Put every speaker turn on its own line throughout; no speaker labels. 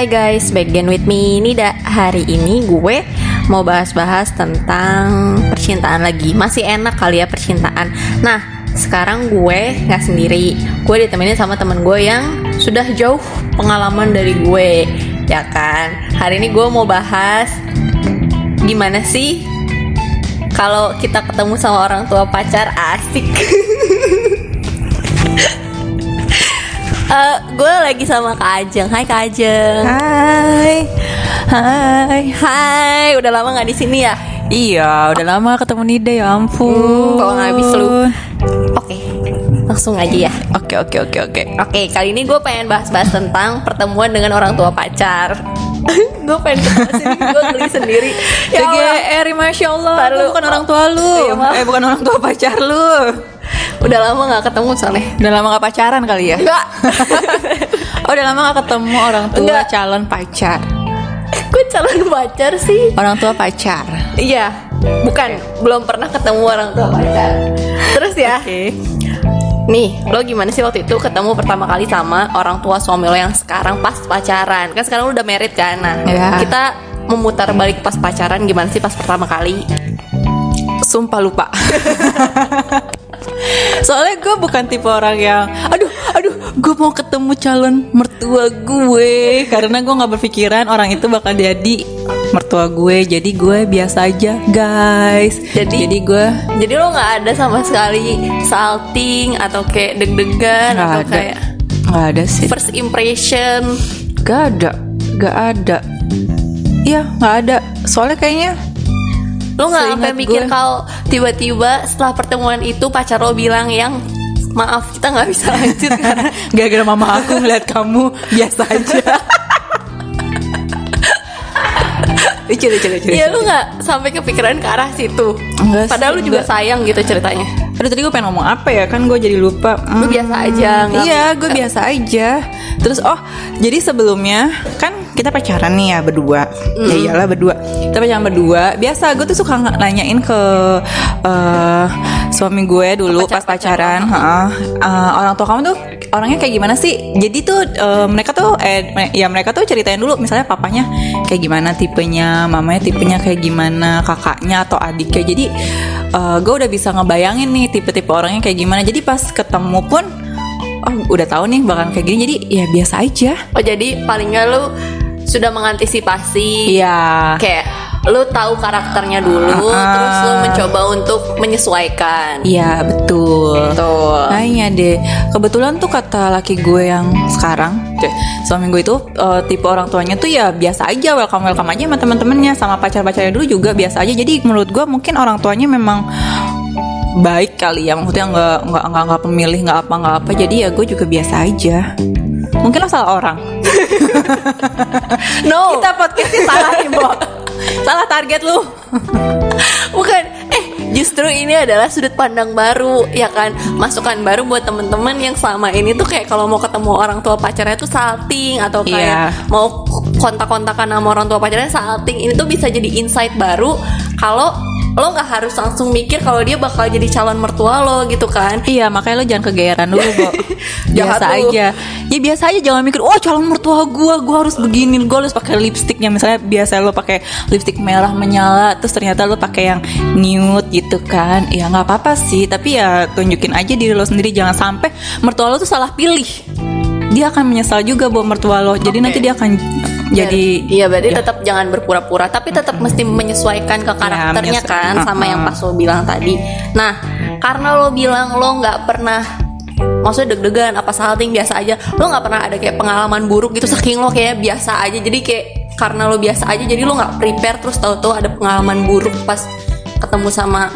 Hai guys, back again with me. Nida Hari ini gue mau bahas-bahas tentang percintaan lagi. Masih enak kali ya percintaan. Nah, sekarang gue nggak sendiri. Gue ditemenin sama temen gue yang sudah jauh pengalaman dari gue Ya kan? Hari ini gue mau bahas Gimana sih kalau kita ketemu sama orang tua pacar asik Eh, gue lagi sama Kak Ajeng. Hai Kak Ajeng.
Hai, hai.
Hai, udah lama nggak di sini ya?
Iya, udah lama ketemu Nida ya ampun.
Hmm, kalau nggak habis lu. Oke, langsung aja ya.
Oke, oke, oke, oke.
Oke, kali ini gue pengen bahas-bahas tentang pertemuan dengan orang tua pacar. gue pengen ketawa sini, gue geli sendiri. Ya Allah,
TGR, masya Allah.
Lu.
bukan orang tua lu.
Iya,
eh, bukan orang tua pacar lu.
Udah lama nggak ketemu soalnya.
Udah lama gak pacaran kali ya?
Enggak,
Oh, udah lama gak ketemu orang tua
Enggak.
calon pacar.
gue calon pacar sih.
Orang tua pacar.
Iya, bukan, belum pernah ketemu orang tua pacar. Terus ya,
Oke.
Nih, lo gimana sih waktu itu ketemu pertama kali sama orang tua suami lo yang sekarang pas pacaran? Kan sekarang lo udah married kan? Nah,
Ya.
kita memutar balik pas pacaran gimana sih pas pertama kali?
Sumpah lupa. Soalnya gue bukan tipe orang yang Aduh, aduh Gue mau ketemu calon mertua gue. Karena gue gak berpikiran orang itu bakal jadi mertua gue. Jadi gue biasa aja guys.
Jadi-
Jadi gue
Jadi lo nggak ada sama sekali salting atau kayak deg-degan
Nggak
atau
ada.
kayak
Gak ada sih.
first impression?
Gak ada. Gak ada. Iya gak ada. Soalnya kayaknya
Lo nggak sampai mikir kalau tiba-tiba setelah pertemuan itu pacar lo bilang yang maaf kita nggak bisa lanjut karena
Gara-gara mama aku ngeliat kamu Biasa aja. Lucu lucu lucu
Iya lu nggak sampai kepikiran ke arah situ.
Enggak sih,
Padahal lu juga
enggak.
sayang gitu ceritanya.
Aduh tadi gue pengen ngomong apa ya? Kan gue jadi lupa.
Lu
Hmm,
biasa aja, nggak-
Iya gue biasa aja Terus oh jadi sebelumnya kan kita pacaran nih ya berdua. Ya iyalah berdua. Kita pacaran berdua. Biasa gue tuh suka nanyain ke eh, suami gue dulu
Pacar-pacar
pas pacaran.
lo.
"Heeh, eh, Orang tua kamu tuh orangnya kayak gimana sih? Jadi tuh eh, mereka tuh eh ya mereka tuh ceritain dulu Misalnya papanya kayak gimana tipenya Mamanya tipenya kayak gimana Kakaknya atau adiknya. Jadi eh, gue udah bisa ngebayangin nih tipe-tipe orangnya kayak gimana. Jadi pas ketemu pun oh udah tahu nih bakal kayak gini jadi ya biasa aja
Oh jadi paling nggak lu sudah mengantisipasi.
iya
Kayak lu tahu karakternya dulu,
Ah.
terus lu mencoba untuk menyesuaikan.
iya betul
Betul.
Kayaknya deh Kebetulan tuh kata laki gue yang sekarang cek, Suami gue itu eh, Tipe orang tuanya tuh ya biasa aja Welcome-welcome aja sama temen-temennya Sama pacar-pacarnya dulu juga biasa aja Jadi menurut gue mungkin orang tuanya memang Baik kali ya Maksudnya nggak nggak nggak nggak pemilih nggak apa nggak apa Jadi ya gue juga biasa aja Mungkin lo salah orang
No,
Kita podcastnya salah nih Bo Salah target lu
bukan. Eh, justru ini adalah sudut pandang baru, ya kan? Masukan baru buat temen-temen yang selama ini tuh kayak kalau mau ketemu orang tua pacarnya tuh salting atau kayak
Iya.
mau kontak-kontakan sama orang tua pacarnya salting. Ini tuh bisa jadi insight baru kalau lo nggak harus langsung mikir kalau dia bakal jadi calon mertua lo gitu kan.
Iya makanya lo jangan kegeeran dulu
Jahat
Biasa
lu.
aja. Ya biasa aja jangan mikir Oh calon mertua gue Gue harus begini Gue harus pakai lipstiknya Misalnya biasa lo pakai lipstik merah menyala Terus ternyata lo pakai yang nude gitu kan. Ya nggak apa-apa sih Tapi ya tunjukin aja diri lo sendiri. Jangan sampai mertua lo tuh salah pilih. Dia akan menyesal juga bawa mertua lo. Jadi
Oke.
nanti dia akan jadi
Iya berarti tetap jangan berpura-pura Tapi tetap mesti menyesuaikan ke karakternya
menyesua-
kan Sama
Uh-uh.
yang pas lo bilang tadi. Nah karena lo bilang lo nggak pernah Maksudnya deg-degan apa salting biasa aja Lo nggak pernah ada kayak pengalaman buruk gitu Saking lo kayak biasa aja. Jadi kayak karena lo biasa aja Jadi lo nggak prepare Terus tahu-tahu ada pengalaman buruk Pas ketemu sama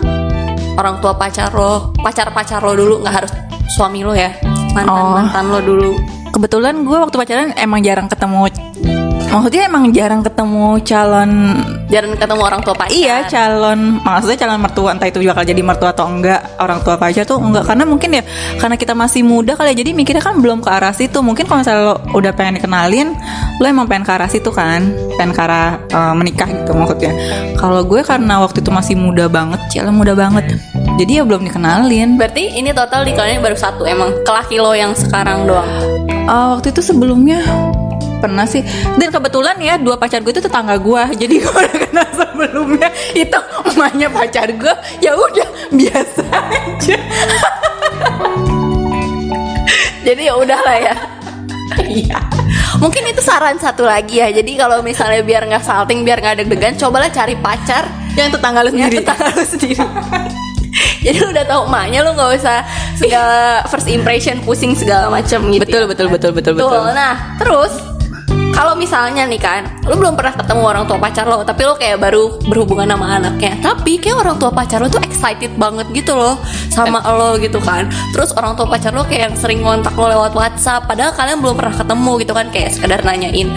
orang tua pacar lo Pacar-pacar lo dulu nggak harus suami lo ya Mantan-mantan lo dulu.
Kebetulan gue waktu pacaran emang jarang ketemu Maksudnya emang jarang ketemu calon
Jarang ketemu orang tua pacar.
Iya calon maksudnya calon mertua entah itu bakal jadi mertua atau enggak orang tua pacar tuh enggak. Karena mungkin ya karena kita masih muda kali ya jadi mikirnya kan belum ke arah situ. Mungkin kalau misalnya lo udah pengen dikenalin lo emang pengen ke arah situ kan? Pengen ke arah eh, menikah gitu maksudnya. Kalau gue karena waktu itu masih muda banget cila muda banget. Jadi ya belum dikenalin.
Berarti ini total dikenalin baru satu emang ke laki lo yang sekarang doang.
Eh, waktu itu sebelumnya pernah sih. Dan kebetulan ya dua pacar gue itu tetangga gue, jadi gue udah kenal sebelumnya. Itu emaknya pacar gue, ya udah biasa aja.
Jadi ya udahlah ya.
Iya.
Mungkin itu saran satu lagi ya. Jadi kalau misalnya biar nggak salting, biar nggak deg-degan, cobalah cari pacar
Yang tetangga lu
yang
sendiri.
tetangga lu sendiri. Jadi lu udah tahu emaknya lu nggak usah segala first impression pusing segala macam gitu.
Betul,
ya.
betul, betul, betul, betul.
Nah, terus kalau misalnya nih kan, lu belum pernah ketemu orang tua pacar lo, tapi lo kayak baru berhubungan sama anaknya. Tapi kayak orang tua pacar lo tuh excited banget gitu loh sama lo gitu kan. Terus orang tua pacar lo kayak yang sering ngontak lo lewat WhatsApp, padahal kalian belum pernah ketemu gitu kan, kayak sekedar nanyain.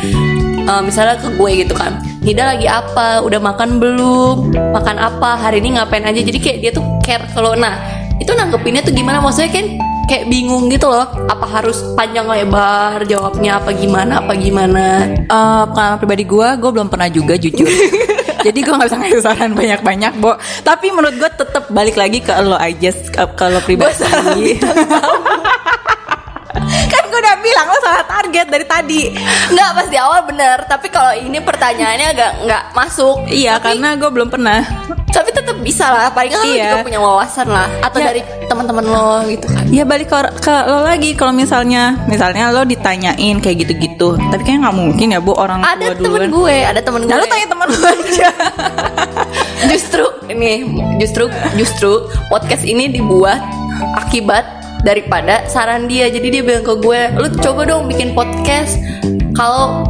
eh, misalnya ke gue gitu kan. Nida lagi apa? Udah makan belum? Makan apa? Hari ini ngapain aja? Jadi kayak dia tuh care kalau nah itu nanggepinnya tuh gimana? Maksudnya kan kayak bingung gitu loh apa harus panjang lebar jawabnya apa gimana apa gimana
Eh, pengalaman pribadi gue, gue belum pernah juga jujur. Jadi gue nggak bisa ngasih saran banyak-banyak, Bo. Tapi menurut gue tetap balik lagi ke lo aja, ke, lo pribadi. kan gue udah bilang lo salah target dari tadi.
nggak pas di awal bener tapi kalau ini pertanyaannya agak nggak masuk
Iya, karena gue belum pernah.
Tapi tetap bisa lah paling kan lo
Iya.
juga punya wawasan lah atau
Ya.
dari teman-teman lo gitu kan
Ya balik ke, ke lo lagi kalau misalnya misalnya lo ditanyain kayak gitu-gitu. Tapi kayaknya nggak mungkin ya, Bu, orang
ada
tua
temen
duluan.
gue ada temen gue
Nah, lo tanya temen lo aja.
justru ini justru justru podcast ini dibuat akibat daripada saran dia jadi dia bilang ke gue lu coba dong bikin podcast kalau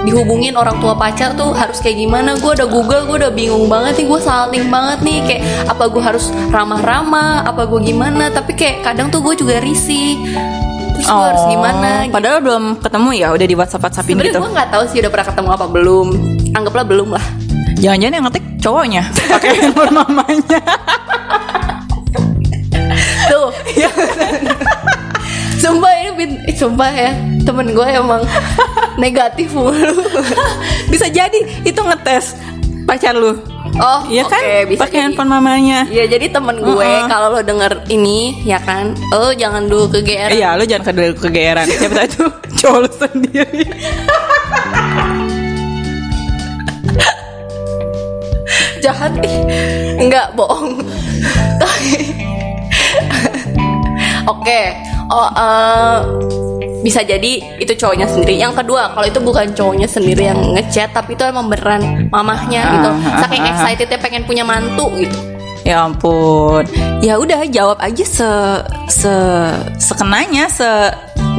dihubungin orang tua pacar tuh harus kayak gimana gue udah google gue udah bingung banget nih gue salting banget nih kayak apa gue harus ramah-ramah apa gue gimana tapi kayak kadang tuh gue juga risih terus gue harus gimana gitu.
Oh, Padahal belum ketemu ya, udah di WhatsApp WhatsAppin
sebenarnya
gitu.
gue nggak tahu sih udah pernah ketemu apa belum anggaplah belum lah
Jangan-jangan yang ngetik cowoknya pakai handphone mamanya.
Tuh. sumpah ini sumpah ya temen gue emang negatif mulu.
Bisa jadi itu ngetes pacar lu.
Oh,
Iya kan?
bisa
pakai handphone mamanya.
Iya jadi temen gue
Uh-uh.
kalau lo denger ini ya kan, lo jangan dulu kegeeran.
Iya, lu jangan kedua kegeeran. Siapa tahu itu cowok lu sendiri.
Jahat ih. Enggak bohong. Oke. Oh, eh, bisa jadi itu cowoknya sendiri. Yang kedua, kalau itu bukan cowoknya sendiri yang ngechat, tapi itu emang beneran mamahnya gitu.
Ah,
Saking
ah, ah.
excitednya pengen punya mantu gitu.
Ya ampun. Ya udah jawab aja se se sekenanya se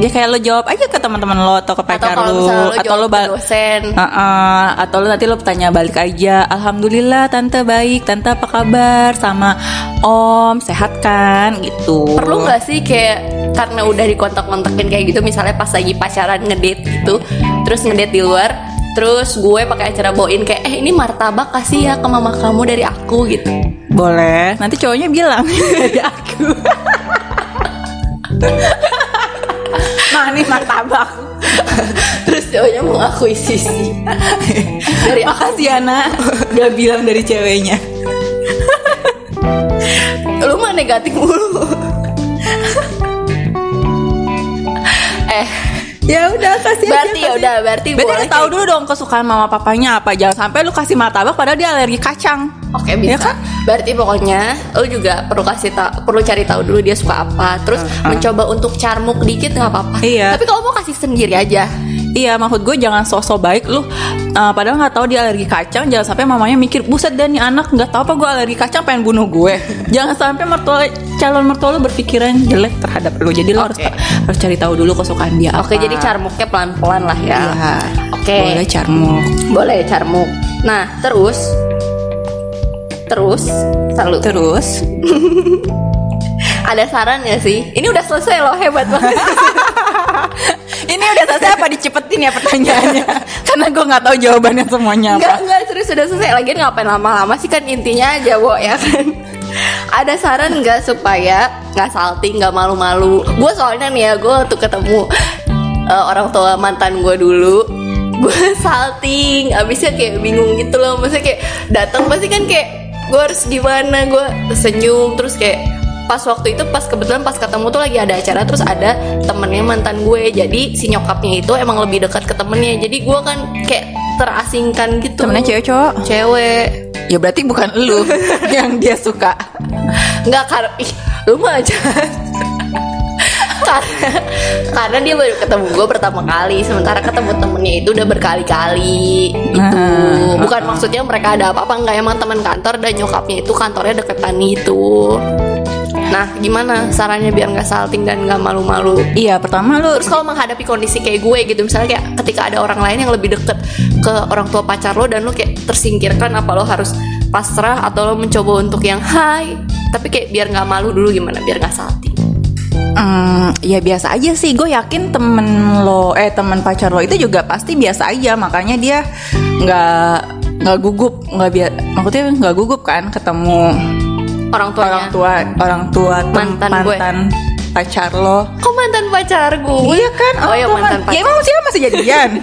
ya kayak lo jawab aja ke teman-teman lo atau ke pacar
atau
lu
lo
atau lo bal
dosen.
Heeh, atau lo nanti lo tanya balik aja Alhamdulillah tante baik Tante apa kabar? Sama om sehat kan? Gitu.
Perlu nggak sih kayak karena udah dikontak-kontakin kayak gitu misalnya pas lagi pacaran ngedate gitu terus ngedate di luar terus gue pakai acara bawain kayak eh ini martabak kasih ya ke mama kamu dari aku gitu.
Boleh. Nanti cowoknya bilang Dari aku Nah nih martabak.
Terus cowoknya mengakui sisi. Dari
Makasih nak Udah bilang dari ceweknya.
Lu mah negatif mulu
Ya udah kasih
berarti ya udah berarti
Berarti
boleh
tahu dulu dong kesukaan mama papanya apa Jangan sampai lu kasih martabak padahal dia alergi kacang
Oke
Ya
bisa.
kan?
Berarti pokoknya lo juga perlu kasih tahu, perlu cari tahu dulu dia suka apa. Terus mencoba untuk carmuk dikit nggak apa-apa.
Iya.
Tapi kalau mau kasih sendiri aja.
Iya maksud gue jangan sosok baik lu uh, Padahal nggak tahu dia alergi kacang Jangan sampai mamanya mikir Buset dan nih anak nggak tahu apa gue alergi kacang pengen bunuh gue Jangan sampai mertua calon mertua lu berpikiran jelek terhadap lu Jadi lu harus
Oke.
harus cari tahu dulu kesukaan dia
Oke,
apa
jadi carmuknya pelan-pelan lah ya.
Iya.
Oke.
Boleh carmuk
Boleh carmuk. Nah, terus terus selalu
Terus
ada saran gak sih? Ini udah selesai loh, hebat banget.
Ini udah selesai apa dicepetin ya pertanyaannya Karena gue nggak tahu jawabannya semuanya apa
enggak, serius sudah selesai. Lagian ngapain lama-lama sih kan intinya aja, Bo, ya kan? Ada saran nggak supaya nggak salting, nggak malu-malu? Gue soalnya nih ya, gue tuh ketemu eh, orang tua mantan gue dulu, gue salting, abisnya kayak bingung gitu loh. Maksudnya kayak datang pasti kan kayak gue harus gimana? Gue senyum terus kayak pas waktu itu pas kebetulan pas ketemu tuh lagi ada acara terus ada temennya mantan gue. Jadi si nyokapnya itu emang lebih dekat ke temennya. Jadi gue kan kayak terasingkan gitu.
Temennya cewek cowok?
cewek.
Ya berarti bukan lu yang dia suka.
nggak karena ih lu mah aja. Karena karena dia baru ketemu gue pertama kali sementara ketemu temennya itu udah berkali-kali gitu.
Nah.
bukan maksudnya mereka ada apa-apa nggak. Emang teman kantor dan nyokapnya itu kantornya deketan gitu nah gimana sarannya biar nggak salting dan nggak malu-malu
Iya, pertama lu
Terus kalau menghadapi kondisi kayak gue gitu Misalnya kayak ketika ada orang lain yang lebih deket ke orang tua pacar lo Dan lo kayak tersingkirkan Apa lo harus pasrah Atau lo mencoba untuk yang hai Tapi kayak biar nggak malu dulu gimana Biar nggak salting
Hmm, ya biasa aja sih. Gue yakin temen lo, eh temen pacar lo itu juga pasti biasa aja. Makanya dia nggak nggak gugup, nggak biar, maksudnya nggak gugup kan ketemu
Orang tuanya
orang tua, orang tua tem-
Mantan gue.
pacar lo.
Kok mantan pacar gue?
Iya kan?
Oh ya
tua
mantan
man-
pacar
Ya emang sih masih jadian.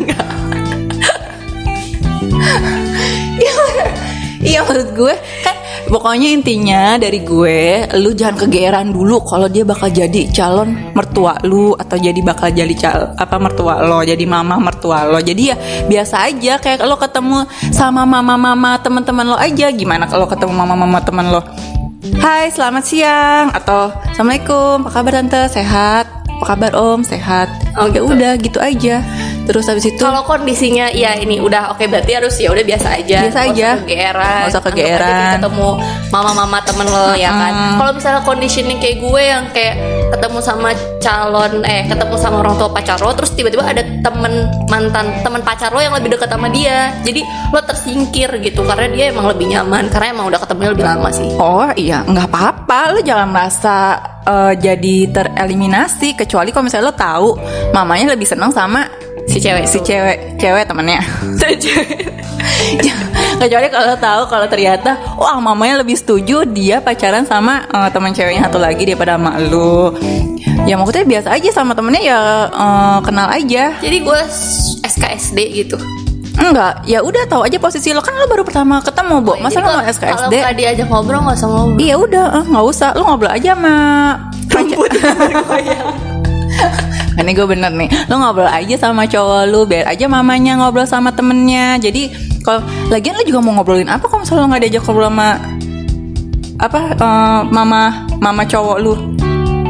Iya, Iya maksud gue kan pokoknya intinya dari gue lu jangan kegeeran dulu kalau dia bakal jadi calon mertua lu atau jadi bakal jadi cal apa mertua lo jadi mama mertua lo jadi ya biasa aja kayak lo ketemu sama mama-mama teman-teman lo aja gimana kalau ketemu mama-mama teman lo Hai selamat siang. Atau Assalamualaikum apa kabar tante? Sehat? Apa kabar om? Sehat.
Oh,
ya
gitu.
udah gitu aja terus habis itu
Kalau kondisinya ya ini udah oke berarti harus ya udah biasa aja.
Biasa
Nggak
aja.
usah kegeeran.
Nggak usah kegeeran.
ketemu mama-mama temen lo ya kan. Kalau misalnya conditioning kayak gue yang kayak ketemu sama calon eh ketemu sama orang tua pacar lo terus tiba-tiba ada temen mantan temen pacar lo yang lebih dekat sama dia. Jadi lo tersingkir gitu karena dia emang lebih nyaman karena emang udah ketemu lebih lama sih.
Oh iya, nggak apa-apa. Lu jangan merasa eh, jadi tereliminasi kecuali kalau misalnya lo tahu mamanya lebih senang sama
Si cewek
si cewek cewek temennya. kecuali kalau tahu kalau ternyata wah mamanya lebih setuju dia pacaran sama eh, teman ceweknya satu lagi daripada sama lu. Ya maksudnya biasa aja sama temennya ya eh, kenal aja.
Jadi gue SKSD gitu.
Enggak, ya udah tahu aja posisi lo kan lo baru pertama ketemu, Bo. Masa
Jadi
lo mau
kalau- Kalau
SKSD?
nggak diajak ngobrol nggak usah ngobrol.
Iya udah, eh, nggak usah. Lo ngobrol aja sama
Rambut
Ini gue bener nih. Lo ngobrol aja sama cowok lu Biar aja mamanya ngobrol sama temennya. Jadi kalau Lagian lo juga mau ngobrolin apa Kalau misalnya lo gak diajak ngobrol sama Apa eh, Mama Mama cowok lu?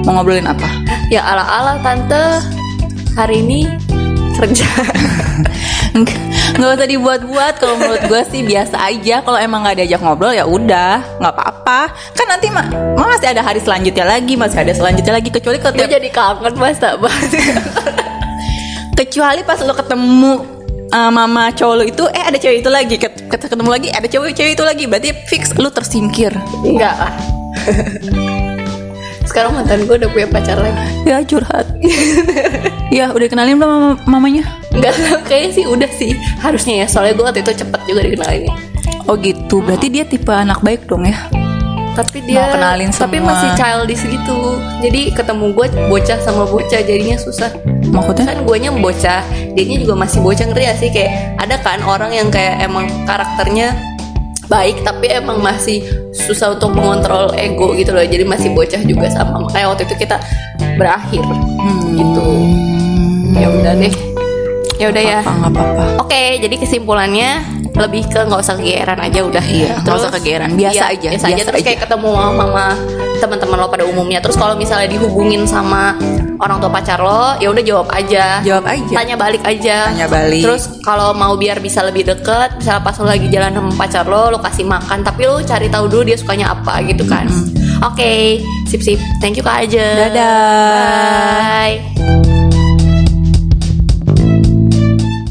Mau ngobrolin apa?
Ya ala-ala tante. Hari ini kerja.
Nggak nggak usah dibuat-buat Kalau menurut gue sih biasa aja. Kalau emang gak diajak ngobrol ya udah nggak apa-apa. Kan nanti ma ma masih ada hari selanjutnya lagi Masih ada selanjutnya lagi Kecuali kalau
jadi kangen mas tak
kecuali pas lo ketemu uh, mama cowok lo itu eh ada cewek itu lagi. Ket- ket- ketemu lagi ada cewek cewek itu lagi. Berarti fix lo tersingkir.
Enggak lah. Sekarang mantan gue udah punya pacar lagi.
ya curhat ya udah kenalin belum mama- mamanya
Enggak tahu kayaknya sih udah sih harusnya ya soalnya gue waktu itu cepet juga dikenalin.
oh gitu berarti dia tipe anak baik dong ya
Tapi dia
Mau kenalin
tapi
semua.
masih childish gitu. Jadi ketemu gue bocah sama bocah jadinya susah.
maksudnya
Kan guanya bocah, dianya juga masih bocah ngerti gak sih kayak ada kan orang yang kayak emang karakternya baik tapi emang masih susah untuk mengontrol ego gitu loh jadi masih bocah juga sama makanya waktu itu kita berakhir gitu ya udah deh ya udah ya
apa nggak apa-apa
Oke, jadi kesimpulannya lebih ke nggak usah kegeeran aja udah.
Iya, nggak usah kegeeran. Biasa aja,
Biasa, aja. Terus
aja.
kayak ketemu sama teman-teman lo pada umumnya. Terus kalau misalnya dihubungin sama orang tua pacar lo, ya udah jawab aja.
jawab aja
Tanya balik aja.
Tanya balik.
Terus kalau mau biar bisa lebih deket, misalnya pas lo lagi jalan sama pacar lo, lo kasih makan, tapi lo cari tahu dulu dia sukanya apa gitu kan. Oke, sip sip. Thank you kak aja.
Dadah.
Bye.